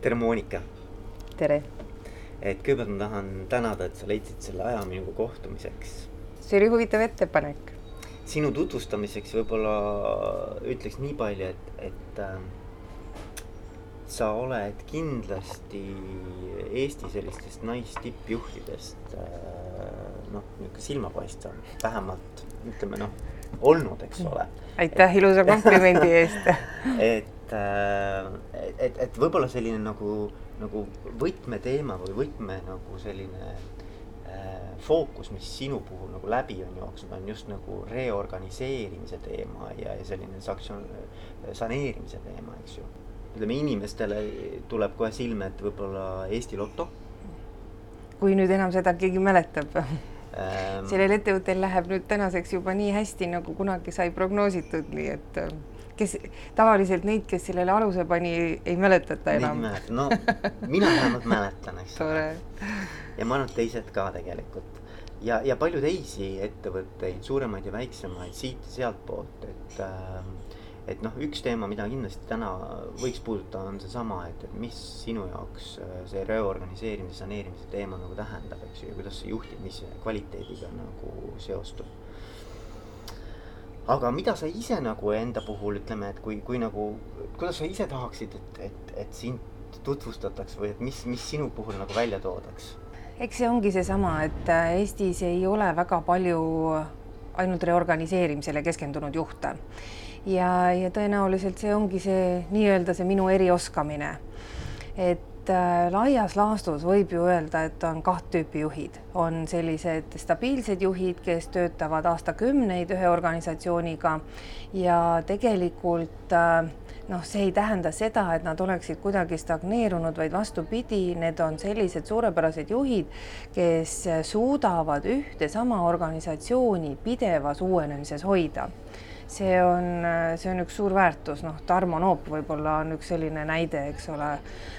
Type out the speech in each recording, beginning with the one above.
tere, Monika. tere. et kõigepealt ma tahan tänada, et sa leidsid selle aja minuga kohtumiseks. see oli huvitav ettepanek. sinu tutvustamiseks võib-olla ütleks nii palju, et, et äh, sa oled kindlasti Eesti sellistest naistippjuhtidest äh, noh, niisugune silmapaistvam, vähemalt ütleme noh, olnud, eks ole. aitäh ilusa komplimendi eest et et, et, et võib-olla selline nagu, nagu võtmeteema või võtme nagu selline äh, fookus, mis sinu puhul nagu läbi on jooksnud, on just nagu reorganiseerimise teema ja, ja selline sanktsioon, saneerimise teema, eks ju. ütleme inimestele tuleb kohe silme, et võib-olla Eesti Loto. kui nüüd enam seda keegi mäletab ähm, sellel ettevõttel läheb nüüd tänaseks juba nii hästi, nagu kunagi sai prognoositud, nii et kes tavaliselt neid, kes sellele aluse pani, ei mäletata enam. no mina vähemalt mäletan, eks ole. ja ma arvan, et teised ka tegelikult ja, ja palju teisi ettevõtteid, suuremaid ja väiksemaid siit ja sealtpoolt, et äh, et noh, üks teema, mida kindlasti täna võiks puudutada, on seesama, et, et mis sinu jaoks äh, see reorganiseerimise, saneerimise teema nagu tähendab, eks ju, ja kuidas sa juhtid, mis kvaliteediga nagu seostub aga mida sa ise nagu enda puhul ütleme, et kui, kui nagu, kuidas sa ise tahaksid, et, et, et sind tutvustataks või et mis, mis sinu puhul nagu välja toodaks? eks see ongi seesama, et äh, Eestis ei ole väga palju ainult reorganiseerimisele keskendunud juhte ja, ja tõenäoliselt see ongi see nii-öelda see minu erioskamine. et et äh, laias laastus võib ju öelda, et on kaht tüüpi juhid, on sellised stabiilsed juhid, kes töötavad aastakümneid ühe organisatsiooniga ja tegelikult äh, noh, see ei tähenda seda, et nad oleksid kuidagi stagneerunud, vaid vastupidi, need on sellised suurepärased juhid, kes suudavad ühte sama organisatsiooni pidevas uuenemises hoida see on, see on üks suur väärtus, noh, Tarmo Noop võib-olla on üks selline näide, eks ole,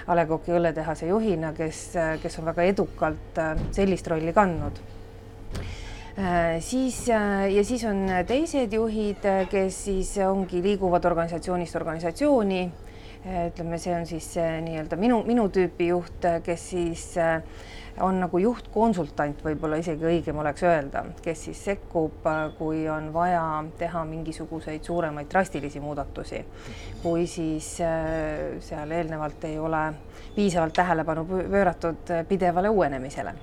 A Le Coq'i õlletehase juhina, kes, kes on väga edukalt äh, sellist rolli kandnud äh, siis ja siis on teised juhid, kes siis ongi, liiguvad organisatsioonist organisatsiooni. ütleme, see on siis nii-öelda minu, minu tüüpi juht, kes siis äh, on nagu juhtkonsultant, võib-olla isegi õigem oleks öelda, kes siis sekkub, kui on vaja teha mingisuguseid suuremaid drastilisi muudatusi, kui siis äh, seal eelnevalt ei ole piisavalt tähelepanu pööratud pidevale uuenemisele.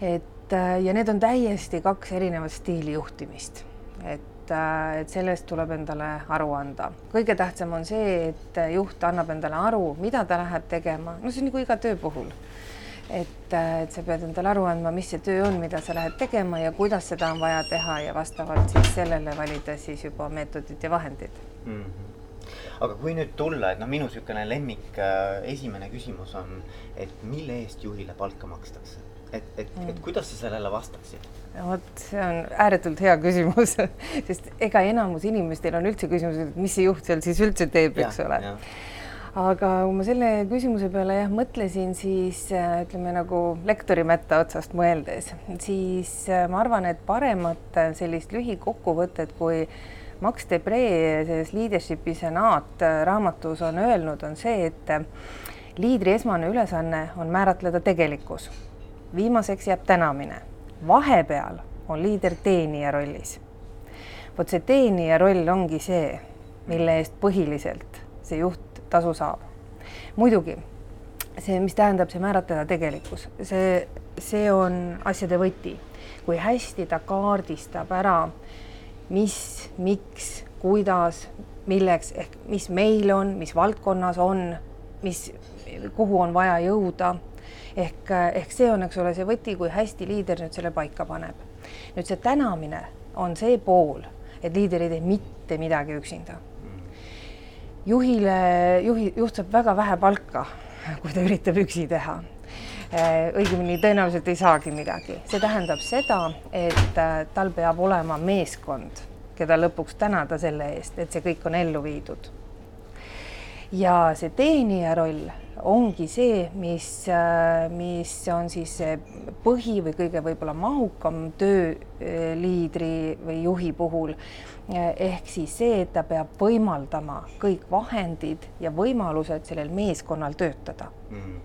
et äh, ja need on täiesti kaks erinevat stiili juhtimist, et äh, et sellest tuleb endale aru anda. kõige tähtsam on see, et juht annab endale aru, mida ta läheb tegema, no see on nagu iga töö puhul et, äh, et sa pead endale aru andma, mis see töö on, mida sa lähed tegema ja kuidas seda on vaja teha ja vastavalt siis sellele valida siis juba meetodid ja vahendid mm. -hmm aga kui nüüd tulla, et noh, minu niisugune lemmik äh, esimene küsimus on, et mille eest juhile palka makstakse? et, et mm., et kuidas sa sellele vastaksid? vot see on ääretult hea küsimus sest ega enamus inimestel on üldse küsimus, et mis see juht seal siis üldse teeb, eks ole aga kui ma selle küsimuse peale jah mõtlesin, siis äh, ütleme nagu lektori mätta otsast mõeldes, siis äh, ma arvan, et paremat äh, sellist lühikokkuvõtet, kui Max Debre selles Leadership'i senaat raamatus on öelnud, on see, et liidri esmane ülesanne on määratleda tegelikkus. viimaseks jääb tänamine. vahepeal on liider teenija rollis. vot see teenija roll ongi see, mille eest põhiliselt see juht tasu saab. muidugi see, mis tähendab see määratleda tegelikkus, see, see on asjade võti, kui hästi ta kaardistab ära, mis, miks, kuidas, milleks ehk mis meil on, mis valdkonnas on, mis, kuhu on vaja jõuda. ehk, ehk see on, eks ole, see võti, kui hästi liider nüüd selle paika paneb. nüüd see tänamine on see pool, et liider ei tee mitte midagi üksinda juhile, juhi, juht saab väga vähe palka, kui ta üritab üksi teha. Äh, õigemini tõenäoliselt ei saagi midagi, see tähendab seda, et äh, tal peab olema meeskond, keda lõpuks tänada selle eest, et see kõik on ellu viidud. Ja see teenija roll ongi see, mis, mis on siis põhi või kõige võib-olla mahukam tööliidri või juhi puhul. ehk siis see, et ta peab võimaldama kõik vahendid ja võimalused sellel meeskonnal töötada mm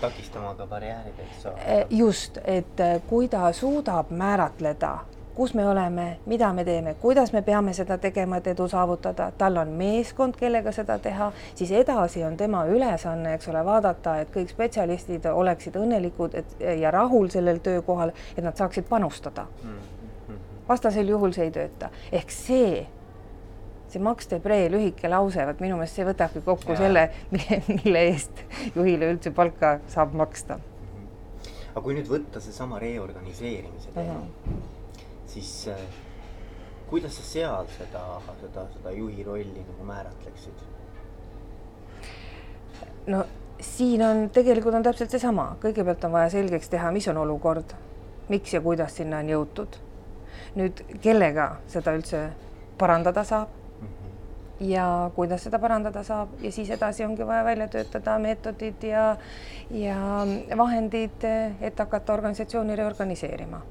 takistama ka barjäärid, eks ole. just, et kui ta suudab määratleda kus me oleme, mida me teeme, kuidas me peame seda tegema, et edu saavutada, tal on meeskond, kellega seda teha, siis edasi on tema ülesanne, eks ole, vaadata, et kõik spetsialistid oleksid õnnelikud et, ja rahul sellel töökohal, et nad saaksid panustada. vastasel juhul see ei tööta, ehk see see Max Debre lühike lause, vot minu meelest see võtabki kokku ja. selle, mille eest juhile üldse palka saab maksta. aga kui nüüd võtta seesama reorganiseerimise teema uh, -huh siis äh, kuidas sa seal seda, seda, seda juhi rolli nagu määratleksid? no siin on, tegelikult on täpselt seesama, kõigepealt on vaja selgeks teha, mis on olukord, miks ja kuidas sinna on jõutud. nüüd, kellega seda üldse parandada saab mm -hmm. ja kuidas seda parandada saab ja siis edasi ongi vaja välja töötada meetodid ja, ja vahendid, et hakata organisatsiooni reorganiseerima.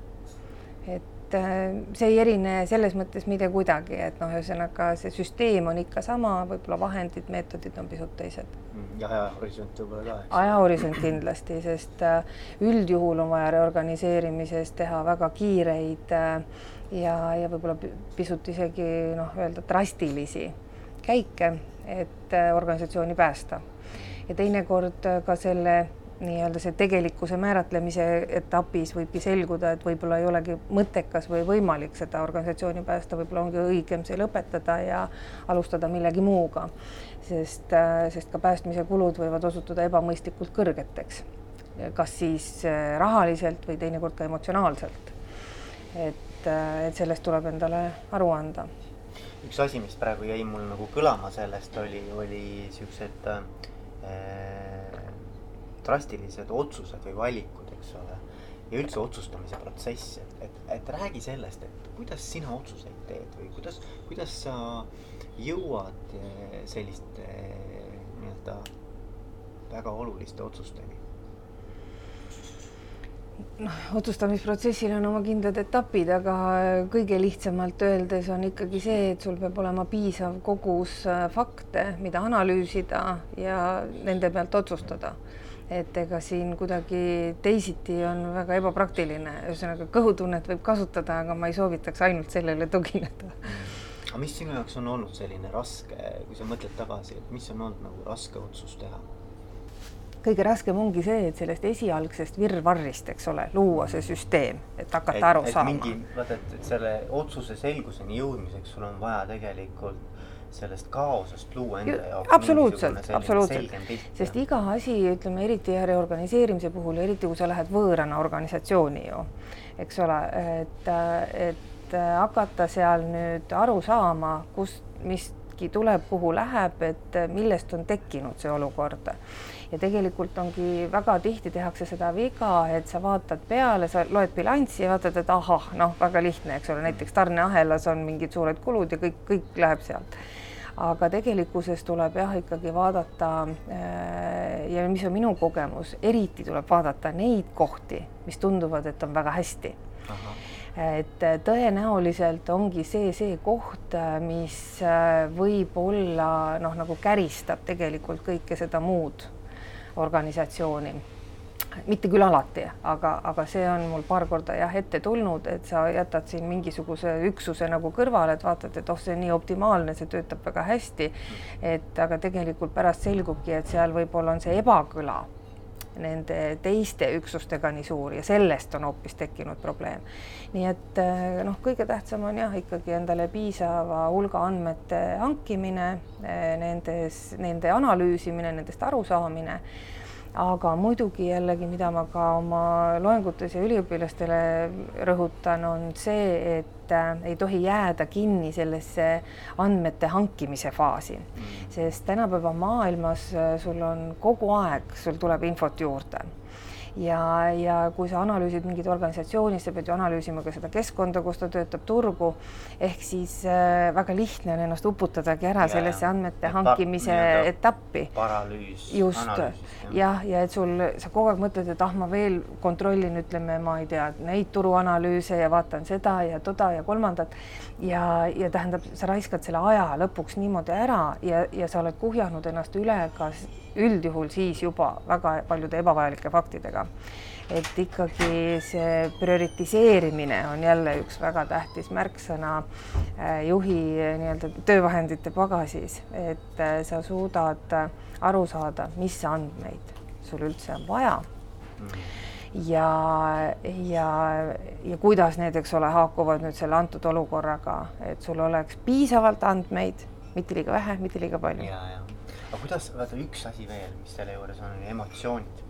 et et äh, see ei erine selles mõttes mitte kuidagi, et noh, ühesõnaga see süsteem on ikka sama, võib-olla vahendid, meetodid on pisut teised. Mm, ja ajahorisont võib-olla ka. ajahorisont kindlasti, sest äh, üldjuhul on vaja reorganiseerimises teha väga kiireid äh, ja, ja võib-olla pisut isegi noh, öelda drastilisi käike, et organisatsiooni päästa. ja teinekord ka selle nii-öelda see tegelikkuse määratlemise etapis võibki selguda, et võib-olla ei olegi mõttekas või võimalik seda organisatsiooni päästa, võib-olla ongi õigem see lõpetada ja alustada millegi muuga. sest, äh, sest ka päästmise kulud võivad osutuda ebamõistlikult kõrgeteks. kas siis äh, rahaliselt või teinekord ka emotsionaalselt. et, äh, et sellest tuleb endale aru anda. üks asi, mis praegu jäi mul nagu kõlama sellest, oli, oli siuksed äh, drastilised otsused või valikud, eks ole. ja üldse otsustamise protsess, et, et, et räägi sellest, et kuidas sina otsuseid teed või kuidas, kuidas sa jõuad eh, selliste nii-öelda väga oluliste otsusteni noh, otsustamisprotsessil on oma kindlad etapid, aga kõige lihtsamalt öeldes on ikkagi see, et sul peab olema piisav kogus äh, fakte, mida analüüsida ja nende pealt otsustada et ega siin kuidagi teisiti on väga ebapraktiline, ühesõnaga kõhutunnet võib kasutada, aga ma ei soovitaks ainult sellele tugineda. aga mis sinu jaoks on olnud selline raske, kui sa mõtled tagasi, et mis on olnud nagu raske otsus teha? kõige raskem ongi see, et sellest esialgsest virvarrist, eks ole, luua see süsteem, et hakata et, aru et saama. mingi, vaata, et, selle otsuse selguseni jõudmiseks sul on vaja tegelikult sellest kaosest luua enda jaoks absoluutselt, absoluutselt, sest iga asi, ütleme eriti reorganiseerimise puhul, eriti kui sa lähed võõrana organisatsiooni ju, eks ole, et, et hakata seal nüüd aru saama, kust miski tuleb, kuhu läheb, et millest on tekkinud see olukord. ja tegelikult ongi väga tihti tehakse seda viga, et sa vaatad peale, sa loed bilanssi ja vaatad, et ahah, noh, väga lihtne, eks ole, näiteks tarneahelas on mingid suured kulud ja kõik, kõik läheb sealt aga tegelikkuses tuleb jah, ikkagi vaadata äh, ja mis on minu kogemus, eriti tuleb vaadata neid kohti, mis tunduvad, et on väga hästi. Et äh, tõenäoliselt ongi see see koht, äh, mis võib olla noh, nagu käristab tegelikult kõike seda muud organisatsiooni mitte küll alati, aga, aga see on mul paar korda jah ette tulnud, et sa jätad siin mingisuguse üksuse nagu kõrvale, et vaatad, et oh, see on nii optimaalne, see töötab väga hästi. et aga tegelikult pärast selgubki, et seal võib-olla on see ebakõla nende teiste üksustega nii suur ja sellest on hoopis tekkinud probleem. nii et eh, noh, kõige tähtsam on jah, ikkagi endale piisava hulga andmete hankimine, eh, nendes, nende analüüsimine, nendest arusaamine aga muidugi jällegi, mida ma ka oma loengutes ja üliõpilastele rõhutan, on see, et äh, ei tohi jääda kinni sellesse andmete hankimise faasi, sest tänapäeva maailmas äh, sul on kogu aeg, sul tuleb infot juurde ja, ja kui sa analüüsid mingit organisatsiooni, sa pead ju analüüsima ka seda keskkonda, kus ta töötab, turgu. ehk siis äh, väga lihtne on ennast uputadagi ära ja, sellesse andmete ja, hankimise etappi. paralüüs. just, jah, ja et sul, sa kogu aeg mõtled, et ah, ma veel kontrollin, ütleme, ma ei tea, neid turuanalüüse ja vaatan seda ja toda ja kolmandat ja, ja tähendab, sa raiskad selle aja lõpuks niimoodi ära ja, ja sa oled kuhjanud ennast üle ka üldjuhul siis juba väga paljude ebavajalike faktidega. et ikkagi see prioritiseerimine on jälle üks väga tähtis märksõna äh, juhi nii-öelda töövahendite pagasis, et äh, sa suudad aru saada, mis andmeid sul üldse on vaja mm ja, ja, ja kuidas need, eks ole, haakuvad nüüd selle antud olukorraga, et sul oleks piisavalt andmeid, mitte liiga vähe, mitte liiga palju. ja, ja, aga kuidas, vaata üks asi veel, mis selle juures on, on emotsioonid.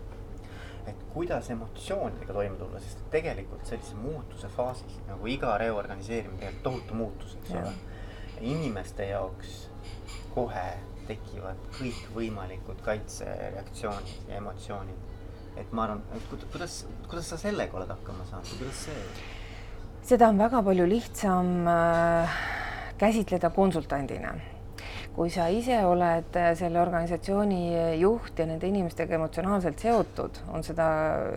et kuidas emotsioonidega toime tulla, sest tegelikult sellise muutuse faasis nagu iga reorganiseerimine tegelikult tohutu muutus, eks ole. inimeste jaoks kohe tekivad kõikvõimalikud kaitsereaktsioonid ja emotsioonid et ma arvan, et kuidas, kuidas sa sellega oled hakkama saanud, kuidas see? seda on väga palju lihtsam äh, käsitleda konsultandina. Kui sa ise oled äh, selle organisatsiooni juht ja nende inimestega emotsionaalselt seotud, on seda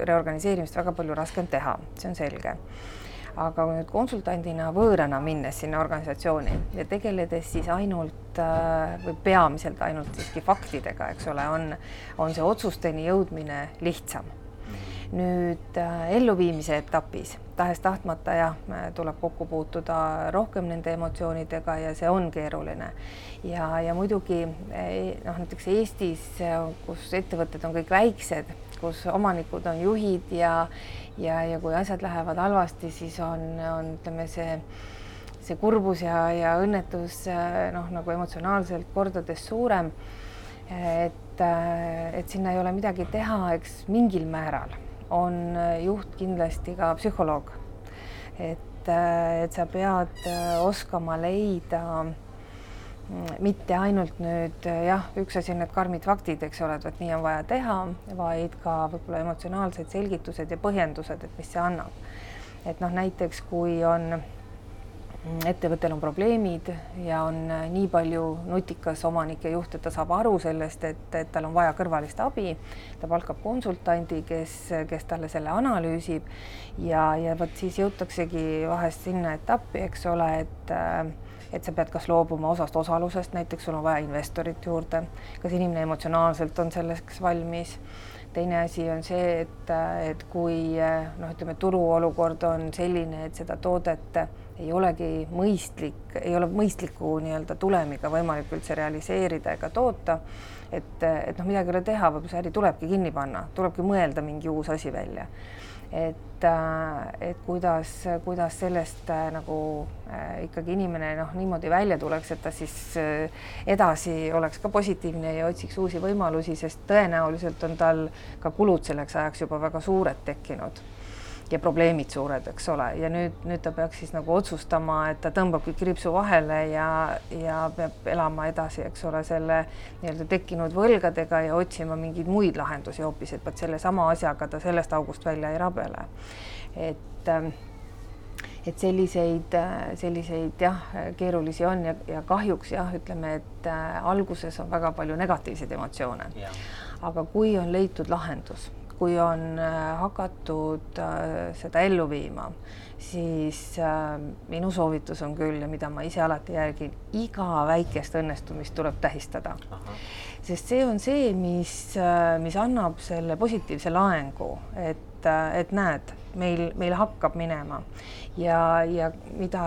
reorganiseerimist väga palju raskem teha, see on selge aga nüüd konsultandina võõrana minnes sinna organisatsiooni ja tegeledes siis ainult äh, või peamiselt ainult siiski faktidega, eks ole, on, on see otsusteni jõudmine lihtsam. Nüüd äh, elluviimise etapis tahes-tahtmata jah, tuleb kokku puutuda rohkem nende emotsioonidega ja see on keeruline. ja, ja muidugi eh, noh, näiteks Eestis, kus ettevõtted on kõik väiksed, kus omanikud on juhid ja ja, ja kui asjad lähevad halvasti, siis on, on ütleme, see, see kurbus ja, ja õnnetus noh, nagu emotsionaalselt kordades suurem. et, et sinna ei ole midagi teha, eks mingil määral on juht kindlasti ka psühholoog. et, et sa pead oskama leida mitte ainult nüüd jah, üks asi on need karmid faktid, eks ole, et vot nii on vaja teha, vaid ka võib-olla emotsionaalsed selgitused ja põhjendused, et mis see annab. et noh, näiteks kui on ettevõttel on probleemid ja on nii palju nutikas omanik ja juht, et ta saab aru sellest, et, et tal on vaja kõrvalist abi. ta palkab konsultandi, kes, kes talle selle analüüsib ja, ja vot siis jõutaksegi vahest sinna etappi, eks ole, et et sa pead kas loobuma osast osalusest, näiteks sul on vaja investorit juurde, kas inimene emotsionaalselt on selleks valmis. teine asi on see, et, et kui noh, ütleme turuolukord on selline, et seda toodet ei olegi mõistlik, ei ole mõistliku nii-öelda tulemiga võimalik üldse realiseerida ega toota. et, et noh, midagi ei ole teha, võib-olla see äri tulebki kinni panna, tulebki mõelda mingi uus asi välja et, äh, et kuidas, kuidas sellest äh, nagu äh, ikkagi inimene noh, niimoodi välja tuleks, et ta siis edasi oleks ka positiivne ja otsiks uusi võimalusi, sest tõenäoliselt on tal ka kulud selleks ajaks juba väga suured tekkinud ja probleemid suured, eks ole, ja nüüd, nüüd ta peaks siis nagu otsustama, et ta tõmbabki kriipsu vahele ja, ja peab elama edasi, eks ole, selle nii-öelda tekkinud võlgadega ja otsima mingeid muid lahendusi hoopis, et vot sellesama asjaga ta sellest august välja ei rabele. et ähm, et selliseid, selliseid jah, keerulisi on ja, ja kahjuks jah, ütleme, et äh, alguses on väga palju negatiivseid emotsioone. aga kui on leitud lahendus kui on äh, hakatud äh, seda ellu viima, siis äh, minu soovitus on küll ja mida ma ise alati järgin, iga väikest õnnestumist tuleb tähistada. sest see on see, mis, mis annab selle positiivse laengu, et, et näed, meil, meil hakkab minema. Ja, ja mida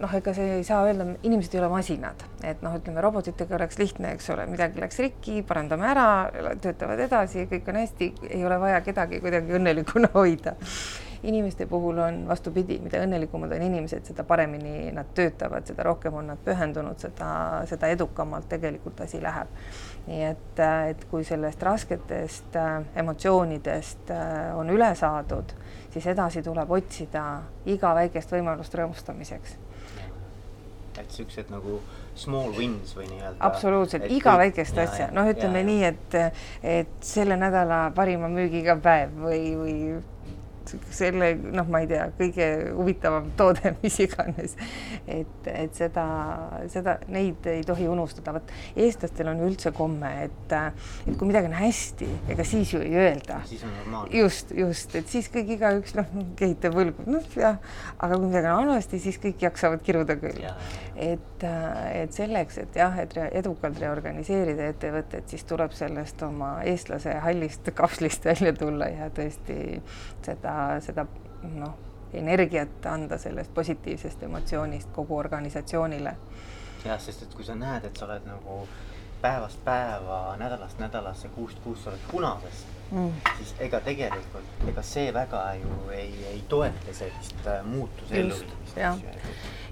noh, ega see ei saa öelda, inimesed ei ole masinad, et noh, ütleme robotitega oleks lihtne, eks ole, midagi läks rikki, parandame ära, töötavad edasi, kõik on hästi, ei ole vaja kedagi kuidagi õnnelikuna hoida. Inimeste puhul on vastupidi, mida õnnelikumad on inimesed, seda paremini nad töötavad, seda rohkem on nad pühendunud, seda, seda edukamalt tegelikult asi läheb. Nii et, et kui sellest rasketest äh, emotsioonidest äh, on üle saadud siis edasi tuleb otsida iga väikest võimalust rõõmustamiseks. et siuksed nagu small wins või nii-öelda. absoluutselt, iga kõik, väikest ja, asja, noh, ütleme ja, nii, et, et selle nädala parima müügiga päev või, või selle noh, ma ei tea, kõige huvitavam toode, mis iganes. et, et seda, seda, neid ei tohi unustada, vot eestlastel on üldse komme, et, et kui midagi on hästi, ega siis ju ei öelda. siis on normaalne. just, just, et siis kõik igaüks noh, kehitab õlgu, noh jah, aga kui midagi on halvasti, siis kõik jaksavad kiruda küll. et, et selleks, et jah, et edukalt reorganiseerida ettevõtet, siis tuleb sellest oma eestlase hallist kapslist välja tulla ja tõesti seda seda noh, energiat anda sellest positiivsest emotsioonist kogu organisatsioonile. jah, sest et kui sa näed, et sa oled nagu päevast päeva, nädalast nädalasse, kuust kuusse oled punases mm., siis ega tegelikult, ega see väga ju ei, ei toeta sellist äh, muutuse elluviimist.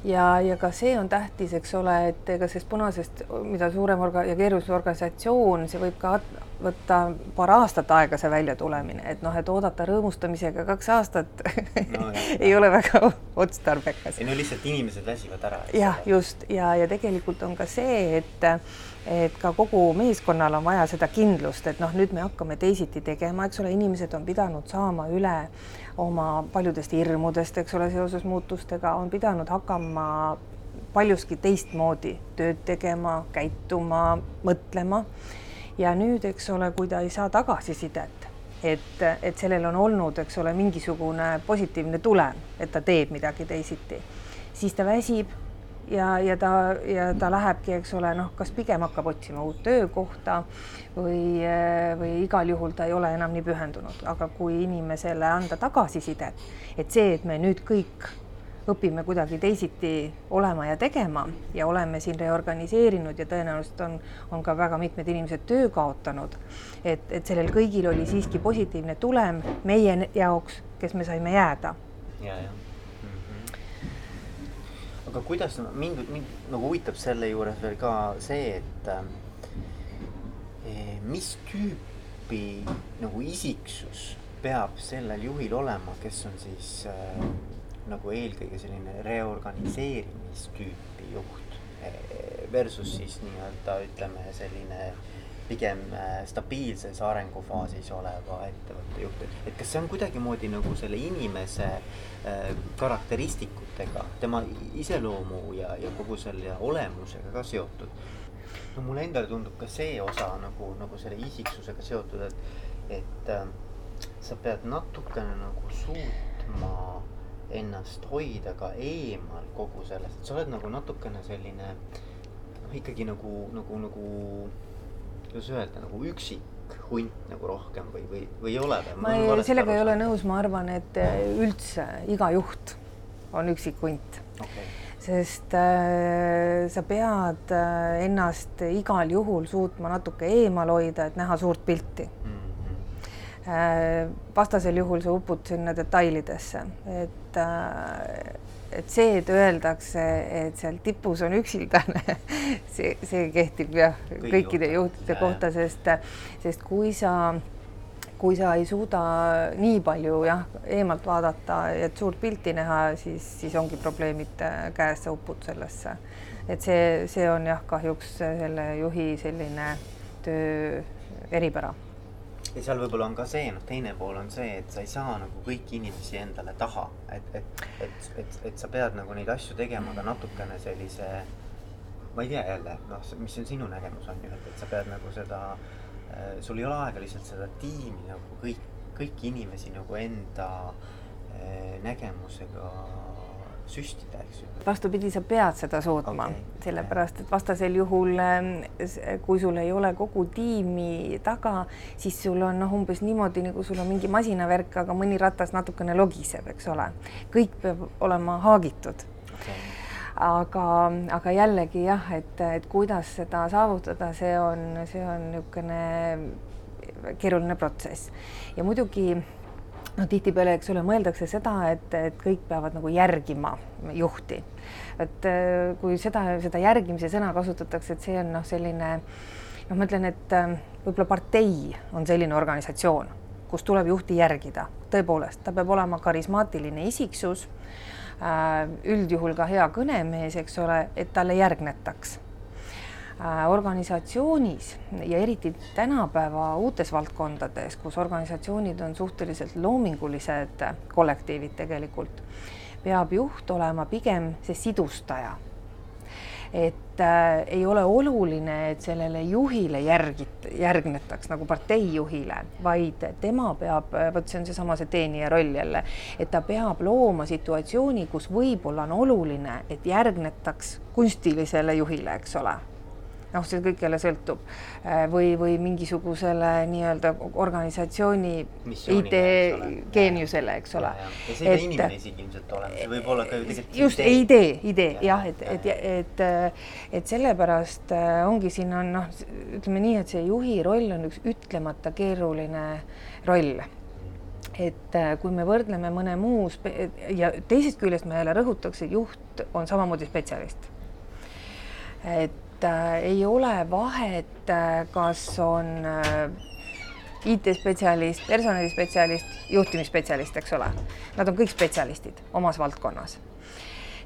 Ja, ja ka see on tähtis, eks ole, et ega sellest punasest, mida suurem orga- ja keerulisem organisatsioon, see võib ka võtta paar aastat aega see väljatulemine, et noh, et oodata rõõmustamisega kaks aastat no, ei ole väga otstarbekas. ei no lihtsalt inimesed väsivad ära. jah, just ja, ja tegelikult on ka see, et et ka kogu meeskonnal on vaja seda kindlust, et noh, nüüd me hakkame teisiti tegema, eks ole, inimesed on pidanud saama üle oma paljudest hirmudest, eks ole, seoses muutustega, on pidanud hakkama paljuski teistmoodi tööd tegema, käituma, mõtlema. Ja nüüd, eks ole, kui ta ei saa tagasisidet, et, et sellel on olnud, eks ole, mingisugune positiivne tulem, et ta teeb midagi teisiti, siis ta väsib ja, ja ta, ja ta lähebki, eks ole, noh, kas pigem hakkab otsima uut töökohta või, või igal juhul ta ei ole enam nii pühendunud, aga kui inimesele anda tagasisidet, et see, et me nüüd kõik õpime kuidagi teisiti olema ja tegema ja oleme siin reorganiseerinud ja tõenäoliselt on, on ka väga mitmed inimesed töö kaotanud. et, et sellel kõigil oli siiski positiivne tulem meie jaoks, kes me saime jääda. ja, jah -hmm. aga kuidas mind, mind nagu huvitab selle juures veel ka see, et äh, mis tüüpi nagu isiksus peab sellel juhil olema, kes on siis äh, nagu eelkõige selline reorganiseerimistüüpi juht eh, versus siis nii-öelda ütleme selline pigem eh, stabiilses arengufaasis oleva ettevõtte juht, et, kas see on kuidagimoodi nagu selle inimese äh, karakteristikutega, tema iseloomu ja, ja kogu selle olemusega ka seotud? no mulle endale tundub ka see osa nagu, nagu selle isiksusega seotud, et, et äh, sa pead natukene nagu suutma ennast hoida ka eemal kogu sellest, et sa oled nagu natukene selline noh, ikkagi nagu, nagu, nagu kuidas öelda, nagu üksik hunt nagu rohkem või, või, või ei ole? ma ei, sellega ei ole nõus, ma arvan, et äh, üldse iga juht on üksik hunt okay. sest äh, sa pead äh, ennast igal juhul suutma natuke eemal hoida, et näha suurt pilti mm vastasel juhul sa upud sinna detailidesse, et äh, et see, et öeldakse, et seal tipus on üksildane see, see kehtib jah Kõigi kõikide juhtide kohta, sest, sest kui sa, kui sa ei suuda nii palju jah, eemalt vaadata, et suurt pilti näha, siis, siis ongi probleemid äh, käes, sa upud sellesse. et see, see on jah, kahjuks selle juhi selline töö eripära ja seal võib-olla on ka see, noh, teine pool on see, et sa ei saa nagu kõiki inimesi endale taha, et, et, et, et, et sa pead nagu neid asju tegema ka natukene sellise, ma ei tea jälle, noh, mis on sinu nägemus on ju, et, et sa pead nagu seda, äh, sul ei ole aega lihtsalt seda tiimi nagu kõik, kõiki inimesi nagu enda äh, nägemusega süstida, eks ju. vastupidi, sa pead seda suutma okay., sellepärast et vastasel juhul, eh, kui sul ei ole kogu tiimi taga, siis sul on noh, umbes niimoodi nagu sul on mingi masinavärk, aga mõni ratas natukene logiseb, eks ole. kõik peab olema haagitud okay aga, aga jällegi jah, et, et kuidas seda saavutada, see on, see on niisugune keeruline protsess ja muidugi no tihtipeale, eks ole, mõeldakse seda, et, et kõik peavad nagu järgima juhti. et äh, kui seda, seda järgimise sõna kasutatakse, et see on noh, selline noh, ma ütlen, et äh, võib-olla partei on selline organisatsioon, kus tuleb juhti järgida, tõepoolest, ta peab olema karismaatiline isiksus, äh, üldjuhul ka hea kõnemees, eks ole, et talle järgnetaks organisatsioonis ja eriti tänapäeva uutes valdkondades, kus organisatsioonid on suhteliselt loomingulised kollektiivid tegelikult, peab juht olema pigem see sidustaja. Et äh, ei ole oluline, et sellele juhile järgit-, järgnetaks nagu parteijuhile, vaid tema peab, vot see on seesama see teenija roll jälle, et ta peab looma situatsiooni, kus võib-olla on oluline, et järgnetaks kunstilisele juhile, eks ole noh, see kõik jälle sõltub äh, või, või mingisugusele nii-öelda organisatsiooni idee geeniusele, eks ole. ja see ei pea inimene isegi ilmselt olema, see võib olla ka ju tegelikult just idee, idee jah, et, et, et, et sellepärast äh, ongi siin on noh, ütleme nii, et see juhi roll on üks ütlemata keeruline roll. Et äh, kui me võrdleme mõne muu ja teisest küljest ma jälle rõhutaks, et juht on samamoodi spetsialist. et et äh, ei ole vahet äh,, kas on äh, IT-spetsialist, personalispetsialist, juhtimisspetsialist, eks ole. Nad on kõik spetsialistid omas valdkonnas.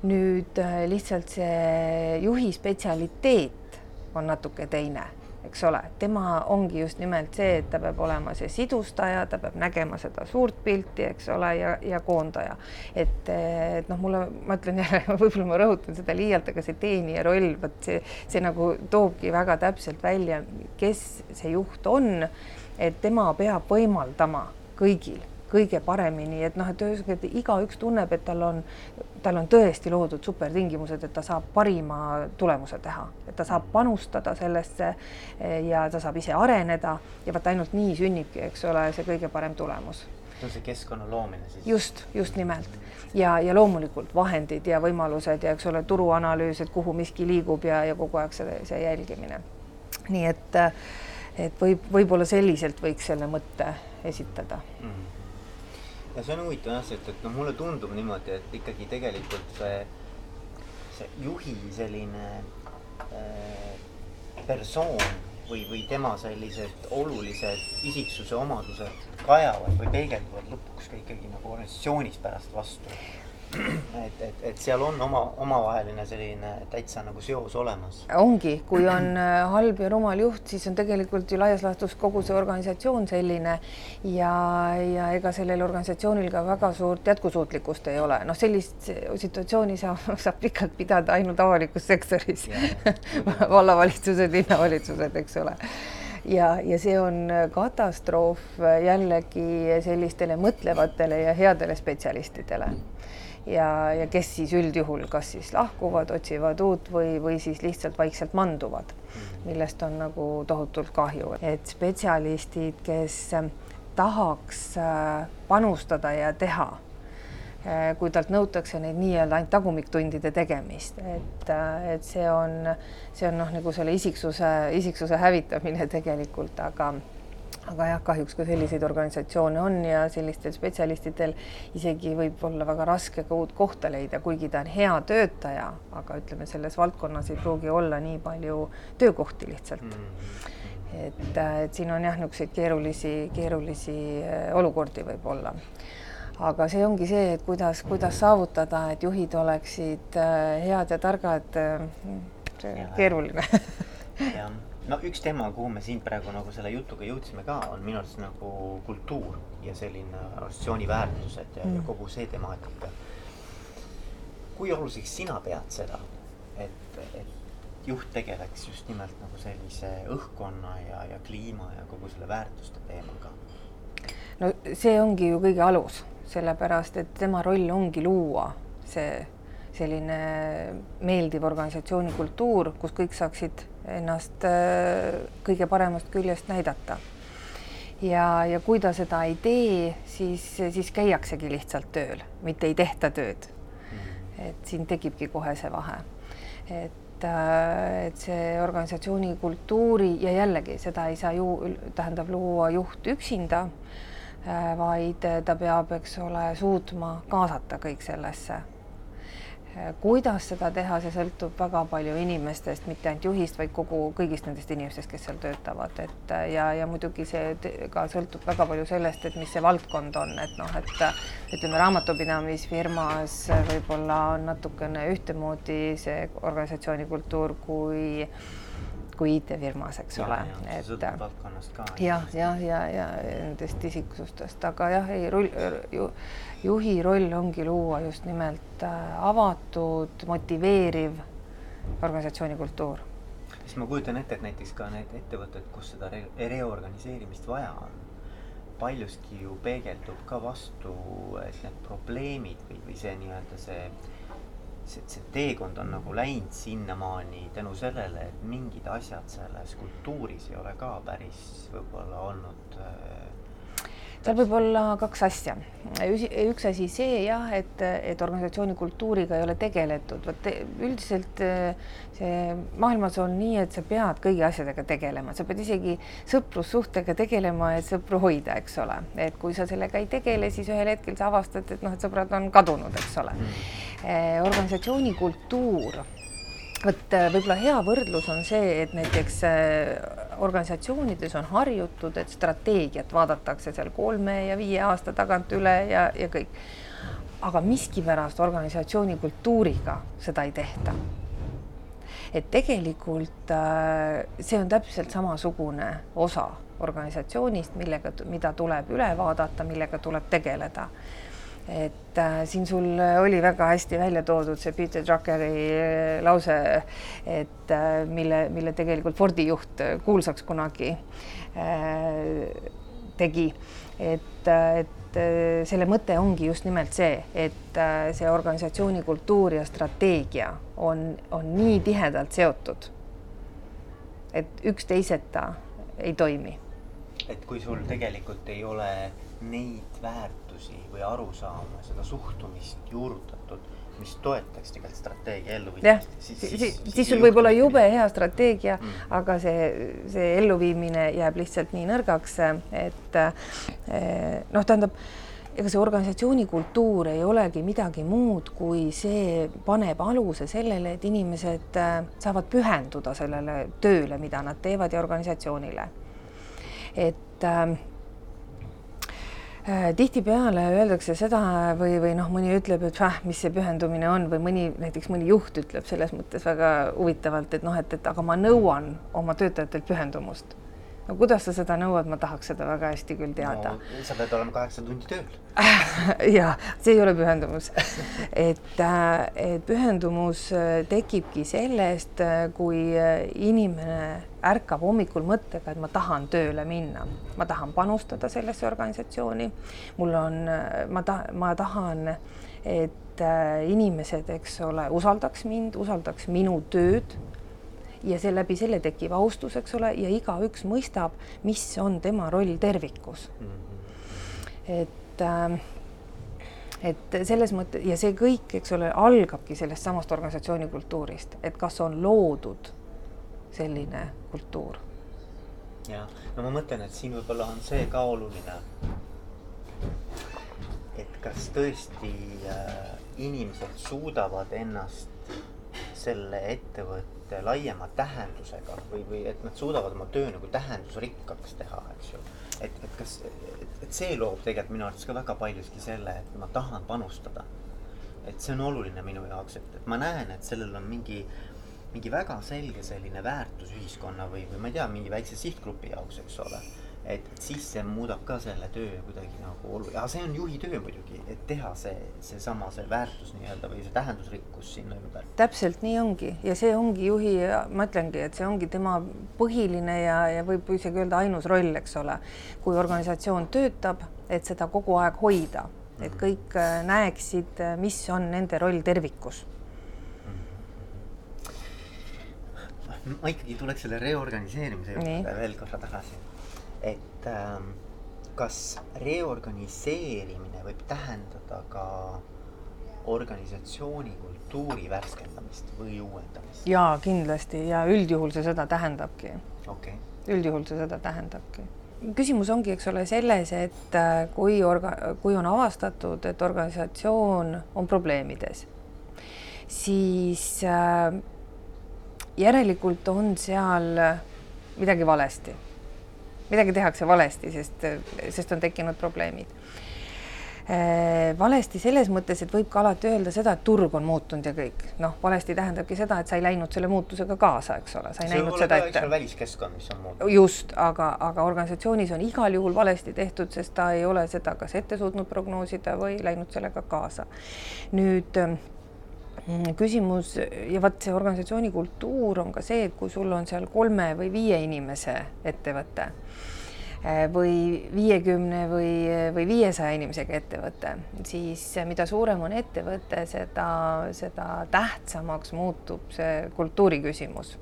nüüd lihtsalt see juhi spetsialiteet on natuke teine eks ole, tema ongi just nimelt see, et ta peab olema see sidustaja, ta peab nägema seda suurt pilti, eks ole, ja, ja koondaja. et, et noh, mulle, ma ütlen jälle, võib-olla ma rõhutan seda liialt, aga see teenija roll, vot see, see nagu toobki väga täpselt välja, kes see juht on, et tema peab võimaldama kõigil kõige paremini, et noh, et ühesõnaga, et igaüks tunneb, et tal on tal on tõesti loodud supertingimused, et ta saab parima tulemuse teha, et ta saab panustada sellesse eh, ja ta saab ise areneda ja vot ainult nii sünnibki, eks ole, see kõige parem tulemus. see on see keskkonna loomine siis? just, just nimelt ja, ja loomulikult vahendid ja võimalused ja eks ole, turuanalüüs, et kuhu miski liigub ja, ja kogu aeg see, see jälgimine. nii et, et võib, võib-olla selliselt võiks selle mõtte esitada mm. -hmm ja see on huvitav jah, sest et noh, mulle tundub niimoodi, et ikkagi tegelikult see, see juhi selline äh, persoon või, või tema sellised olulised isiksuse omadused kajavad või peegelduvad lõpuks ka ikkagi nagu organisatsioonis pärast vastu et, et, et seal on oma, omavaheline selline täitsa nagu seos olemas. ongi, kui on äh, halb ja rumal juht, siis on tegelikult ju laias laastus kogu see organisatsioon selline ja, ja ega sellel organisatsioonil ka väga suurt jätkusuutlikkust ei ole, noh, sellist situatsiooni saab, saab pikalt pidada ainult avalikus sektoris. Vallavalitsused, linnavalitsused, eks ole. Ja, ja see on katastroof jällegi sellistele mõtlevatele ja headele spetsialistidele ja, ja kes siis üldjuhul kas siis lahkuvad, otsivad uut või, või siis lihtsalt vaikselt manduvad, mhm. millest on nagu tohutult kahju, et spetsialistid, kes ähm, tahaks äh, panustada ja teha, äh, kui talt nõutakse neid nii-öelda ainult tagumiktundide tegemist, et, äh, et see on, see on noh, nagu selle isiksuse, isiksuse hävitamine tegelikult, aga aga jah, kahjuks ka selliseid organisatsioone on ja sellistel spetsialistidel isegi võib olla väga raske ka uut kohta leida, kuigi ta on hea töötaja, aga ütleme, selles valdkonnas ei pruugi olla nii palju töökohti lihtsalt mm. et, et siin on jah, niisuguseid keerulisi, keerulisi äh, olukordi võib-olla aga see ongi see, et kuidas, kuidas saavutada, et juhid oleksid äh, head ja targad. Äh, keeruline jah no üks teema, kuhu me siin praegu nagu selle jutuga jõudsime ka, on minu arust nagu kultuur ja selline organisatsiooni väärtused ja, mm. ja kogu see temaatika. kui oluliseks sina pead seda, et, et juht tegeleks just nimelt nagu sellise õhkkonna ja, ja kliima ja kogu selle väärtuste teemaga? no see ongi ju kõige alus, sellepärast et tema roll ongi luua see selline meeldiv organisatsiooni kultuur, kus kõik saaksid ennast äh, kõige paremast küljest näidata. ja, ja kui ta seda ei tee, siis, siis käiaksegi lihtsalt tööl, mitte ei tehta tööd. Mhm. et siin tekibki kohe see vahe. et, äh, et see organisatsiooni kultuuri ja jällegi seda ei saa ju, tähendab luua juht üksinda, äh, vaid ta peab, eks ole, suutma kaasata kõik sellesse kuidas seda teha, see sõltub väga palju inimestest, mitte ainult juhist, vaid kogu, kõigist nendest inimestest, kes seal töötavad, et ja, ja muidugi see ka sõltub väga palju sellest, et mis see valdkond on, et noh, et ütleme, raamatupidamisfirmas võib-olla on natukene ühtemoodi see organisatsiooni kultuur kui kui IT-firmas, eks ja, ole. et valdkonnast ka. jah, jah, ja, ja, ja nendest isiksustest, aga jah, ei rull ju, juhi roll ongi luua just nimelt äh, avatud, motiveeriv organisatsiooni kultuur. siis ma kujutan ette, et näiteks ka need ettevõtted, kus seda re reorganiseerimist vaja on, paljuski ju peegeldub ka vastu, et need probleemid või, või see nii-öelda see see, see teekond on nagu läinud sinnamaani tänu sellele, et mingid asjad selles kultuuris ei ole ka päris võib-olla olnud äh, seal võib olla kaks asja. üks asi see jah, et, et organisatsiooni kultuuriga ei ole tegeletud, vot üldiselt see maailmas on nii, et sa pead kõigi asjadega tegelema, sa pead isegi sõprussuhtega tegelema, et sõpru hoida, eks ole, et kui sa sellega ei tegele, siis ühel hetkel sa avastad, et noh, et sõbrad on kadunud, eks ole. Mm.. Organisatsiooni kultuur vot äh, võib-olla hea võrdlus on see, et näiteks äh, organisatsioonides on harjutud, et strateegiat vaadatakse seal kolme ja viie aasta tagant üle ja, ja kõik. aga miskipärast organisatsiooni kultuuriga seda ei tehta. et tegelikult see on täpselt samasugune osa organisatsioonist, millega, mida tuleb üle vaadata, millega tuleb tegeleda et äh, siin sul oli väga hästi välja toodud see Peter Druckeri äh, lause, et äh, mille, mille tegelikult Fordi juht äh, kuulsaks kunagi äh, tegi, et, äh, et selle mõte ongi just nimelt see, et see organisatsiooni kultuur ja strateegia on, on nii tihedalt seotud, et üksteiseta ei toimi. et kui sul tegelikult ei ole neid väärtusi või arusaama, seda suhtumist juurutatud, mis toetaks tegelikult strateegia elluviimist. siis, siis, siis, siis sul võib olla jube hea strateegia mm., aga see, see elluviimine jääb lihtsalt nii nõrgaks, et eh, noh, tähendab ega see organisatsiooni kultuur ei olegi midagi muud, kui see paneb aluse sellele, et inimesed eh, saavad pühenduda sellele tööle, mida nad teevad ja organisatsioonile. et Äh, tihtipeale öeldakse seda või, või noh, mõni ütleb, et ah, mis see pühendumine on või mõni näiteks mõni juht ütleb selles mõttes väga huvitavalt, et noh, et, et aga ma nõuan oma töötajatelt pühendumust. No kuidas sa seda nõuad, ma tahaks seda väga hästi küll teada. No,. sa pead olema kaheksa tundi tööl. Ja see ei ole pühendumus. Et, äh, et pühendumus äh, tekibki sellest, kui inimene ärkab hommikul mõttega, et ma tahan tööle minna, ma tahan panustada sellesse organisatsiooni. mul on, ma ta-, ma tahan, et äh, inimesed, eks ole, usaldaks mind, usaldaks minu tööd ja see läbi selle tekib austus, eks ole, ja igaüks mõistab, mis on tema roll tervikus. et äh, et selles mõttes ja see kõik, eks ole, algabki sellest samast organisatsiooni kultuurist, et kas on loodud selline kultuur. ja no ma mõtlen, et siin võib-olla on see ka oluline. et kas tõesti äh, inimesed suudavad ennast selle ettevõtte laiema tähendusega või, või et nad suudavad oma töö nagu tähendusrikkaks teha, eks ju. et, et kas, et, see loob tegelikult minu arvates ka väga paljuski selle, et ma tahan panustada. et see on oluline minu jaoks, et, et ma näen, et sellel on mingi mingi väga selge selline väärtus ühiskonna või, või ma ei tea, mingi väikse sihtgrupi jaoks, eks ole. et, siis see muudab ka selle töö kuidagi nagu oluline, aga see on juhi töö muidugi, et teha see, seesama, see väärtus nii-öelda või see tähendusrikkus sinna ümber. täpselt nii ongi ja see ongi juhi, ma ütlengi, et see ongi tema põhiline ja, ja võib isegi öelda ainus roll, eks ole. kui organisatsioon töötab, et seda kogu aeg hoida, et mhm. kõik äh, näeksid, mis on nende roll tervikus ma ikkagi tuleks selle reorganiseerimise juurde veel korra tagasi. et ähm, kas reorganiseerimine võib tähendada ka organisatsiooni kultuuri värskendamist või uuendamist? jaa, kindlasti. Ja üldjuhul see seda tähendabki. Okay.. üldjuhul see seda tähendabki. Küsimus ongi, eks ole, selles, et äh, kui orga-, kui on avastatud, et organisatsioon on probleemides, siis äh, järelikult on seal midagi valesti. midagi tehakse valesti, sest, sest on tekkinud probleemid. Äh, valesti selles mõttes, et võib ka alati öelda seda, et turg on muutunud ja kõik. noh, valesti tähendabki seda, et sa ei läinud selle muutusega kaasa, eks ole, sa ei see näinud seda ette. väliskeskkond, mis on muutunud. just, aga, aga organisatsioonis on igal juhul valesti tehtud, sest ta ei ole seda kas ette suutnud prognoosida või läinud sellega kaasa. nüüd mm, küsimus ja vot see organisatsiooni kultuur on ka see, et kui sul on seal kolme või viie inimese ettevõte Eh, või viiekümne või, või viiesaja inimesega ettevõte, siis mida suurem on ettevõte, seda, seda tähtsamaks muutub see kultuuri küsimus.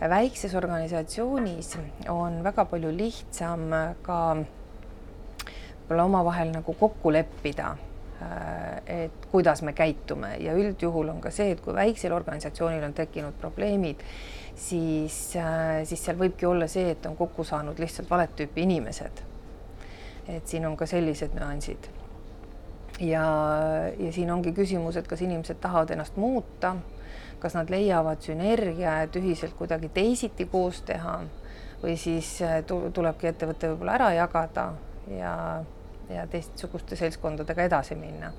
väikses organisatsioonis on väga palju lihtsam ka võib-olla omavahel nagu kokku leppida eh, et kuidas me käitume ja üldjuhul on ka see, et kui väiksel organisatsioonil on tekkinud probleemid, siis, äh, siis seal võibki olla see, et on kokku saanud lihtsalt valet tüüpi inimesed. et siin on ka sellised nüansid. ja, ja siin ongi küsimus, et kas inimesed tahavad ennast muuta, kas nad leiavad sünergia, et ühiselt kuidagi teisiti koos teha või siis äh, tulebki ettevõte võib-olla ära jagada ja, ja teistsuguste seltskondadega edasi minna.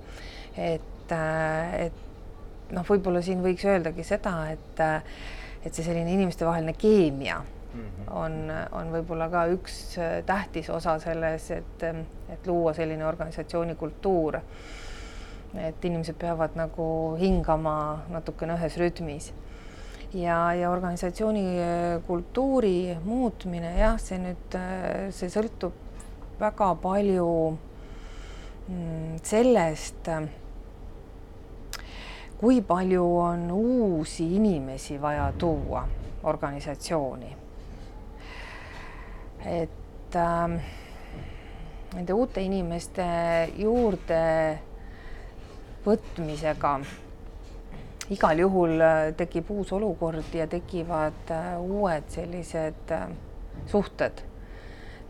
et, äh, et noh, võib-olla siin võiks öeldagi seda, et et see selline inimestevaheline keemia mm -hmm. on, on võib-olla ka üks äh, tähtis osa selles, et, et luua selline organisatsiooni kultuur. et inimesed peavad nagu hingama natukene ühes rütmis ja, ja organisatsiooni äh, kultuuri muutmine, jah, see nüüd, äh, see sõltub väga palju mm, sellest kui palju on uusi inimesi vaja tuua organisatsiooni. et äh, nende uute inimeste juurde võtmisega igal juhul äh, tekib uus olukord ja tekivad äh, uued sellised äh, suhted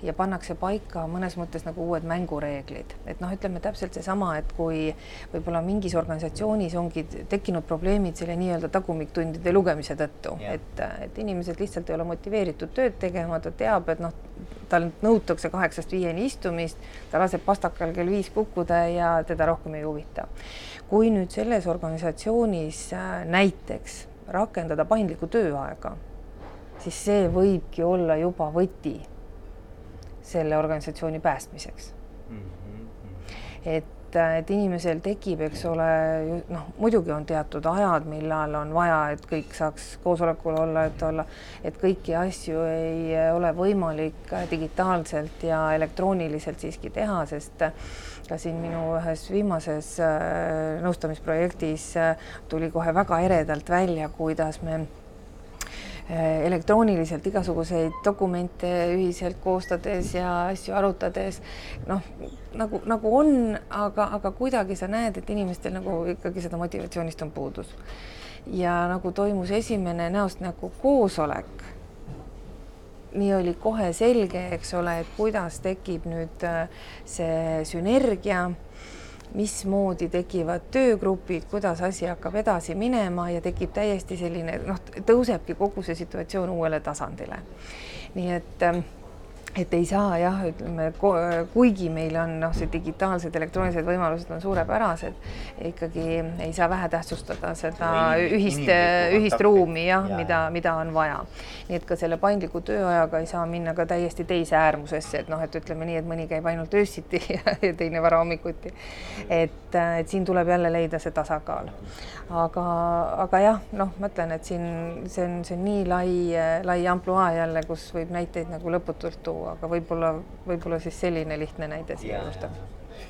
ja pannakse paika mõnes mõttes nagu uued mängureeglid, et noh, ütleme täpselt seesama, et kui võib-olla mingis organisatsioonis ongi tekkinud probleemid selle nii-öelda tagumiktundide lugemise tõttu, et, et inimesed lihtsalt ei ole motiveeritud tööd tegema, ta teab, et noh, tal nõutakse kaheksast viieni istumist, ta laseb pastakal kell viis kukkuda ja teda rohkem ei huvita. kui nüüd selles organisatsioonis äh, näiteks rakendada paindlikku tööaega, siis see võibki olla juba võti selle organisatsiooni päästmiseks mm. -hmm. et, et inimesel tekib, eks ole, noh, muidugi on teatud ajad, millal on vaja, et kõik saaks koosolekul olla, et olla, et kõiki asju ei ole võimalik digitaalselt ja elektrooniliselt siiski teha, sest ka siin minu ühes viimases äh, nõustamisprojektis äh, tuli kohe väga eredalt välja, kuidas me Äh, elektrooniliselt igasuguseid dokumente ühiselt koostades ja asju arutades, noh, nagu, nagu on, aga, aga kuidagi sa näed, et inimestel nagu ikkagi seda motivatsioonist on puudus. ja nagu toimus esimene näost näkku koosolek, nii oli kohe selge, eks ole, et kuidas tekib nüüd äh, see sünergia mismoodi tekivad töögrupid, kuidas asi hakkab edasi minema ja tekib täiesti selline noh, tõusebki kogu see situatsioon uuele tasandile. nii et ähm, et ei saa jah, ütleme, kuigi meil on noh, see digitaalsed elektroonilised võimalused on suurepärased, ikkagi ei saa vähetähtsustada seda ühist, ühist ruumi jah ja,, mida, mida on vaja. nii et ka selle paindliku tööajaga ei saa minna ka täiesti teise äärmusesse, et noh, et ütleme nii, et mõni käib ainult öösiti ja teine varahommikuti. et, et siin tuleb jälle leida see tasakaal. aga, aga jah, noh, ma ütlen, et siin see on, see on nii lai, lai ampluaa jälle, kus võib näiteid nagu lõputult tuua tuua, aga võib-olla, võib-olla siis selline lihtne näide siia juurde.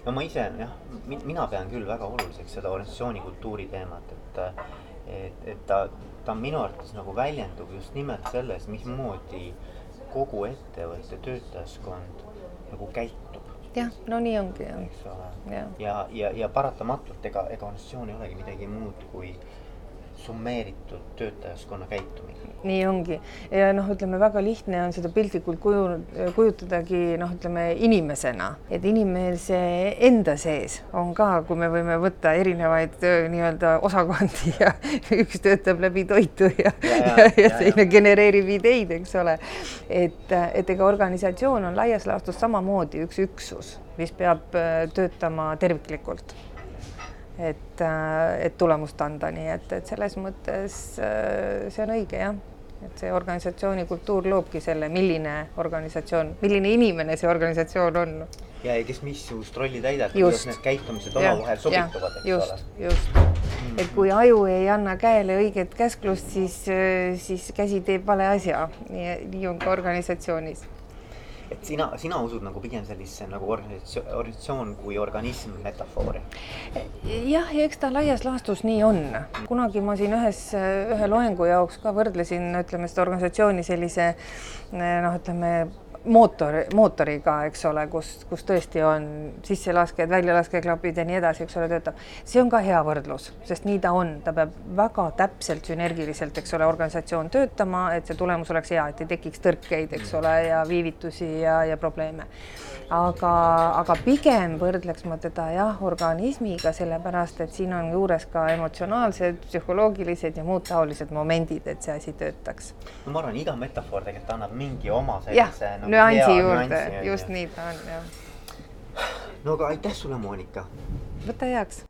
no ma ise jah, mina pean küll väga oluliseks seda organisatsiooni kultuuri teemat, et, et, et ta, ta minu arvates nagu väljendub just nimelt selles, mismoodi kogu ettevõtte töötajaskond nagu käitub. jah, no nii ongi eks ole. ja, ja, ja, ja paratamatult ega, ega organisatsioon ei olegi midagi muud kui summeeritud töötajaskonna käitumine. nii ongi ja noh, ütleme väga lihtne on seda piltlikult kuju, kujutadagi noh, ütleme inimesena, et inimese enda sees on ka, kui me võime võtta erinevaid nii-öelda osakondi ja üks töötab läbi toitu ja, ja, ja, ja, ja teine genereerib ideid, eks ole. et, et ega organisatsioon on laias laastus samamoodi üks üksus, mis peab töötama terviklikult et, äh, et tulemust anda, nii et, et selles mõttes äh, see on õige jah, et see organisatsiooni kultuur loobki selle, milline organisatsioon, milline inimene see organisatsioon on. ja, ja kes missugust rolli täidab, kuidas need käitumised omavahel sobituvad, eks just, ole. just. Mm, et kui aju ei anna käele õiget käsklust, siis, äh, siis käsi teeb vale asja. nii, nii on ka organisatsioonis et sina, sina usud nagu pigem sellisesse nagu organisatsioon, organisatsioon kui organism metafoori? jah, ja eks ta laias laastus nii on. kunagi ma siin ühes, ühe loengu jaoks ka võrdlesin, ütleme seda organisatsiooni sellise noh, ütleme mootor, mootoriga, eks ole, kus, kus tõesti on sisselaskjad, väljlaskeklapid ja nii edasi, eks ole, töötab. see on ka hea võrdlus, sest nii ta on, ta peab väga täpselt sünergiliselt, eks ole, organisatsioon töötama, et see tulemus oleks hea, et ei tekiks tõrkeid, eks ole, ja viivitusi ja, ja probleeme aga, aga pigem võrdleks ma teda jah, organismiga, sellepärast et siin on juures ka emotsionaalsed, psühholoogilised ja muud taolised momendid, et see asi töötaks. no ma arvan, iga metafoor tegelikult annab mingi oma sellise nagu nüansi juurde, just nii ta on, jah. no aga aitäh sulle, Monika. võta heaks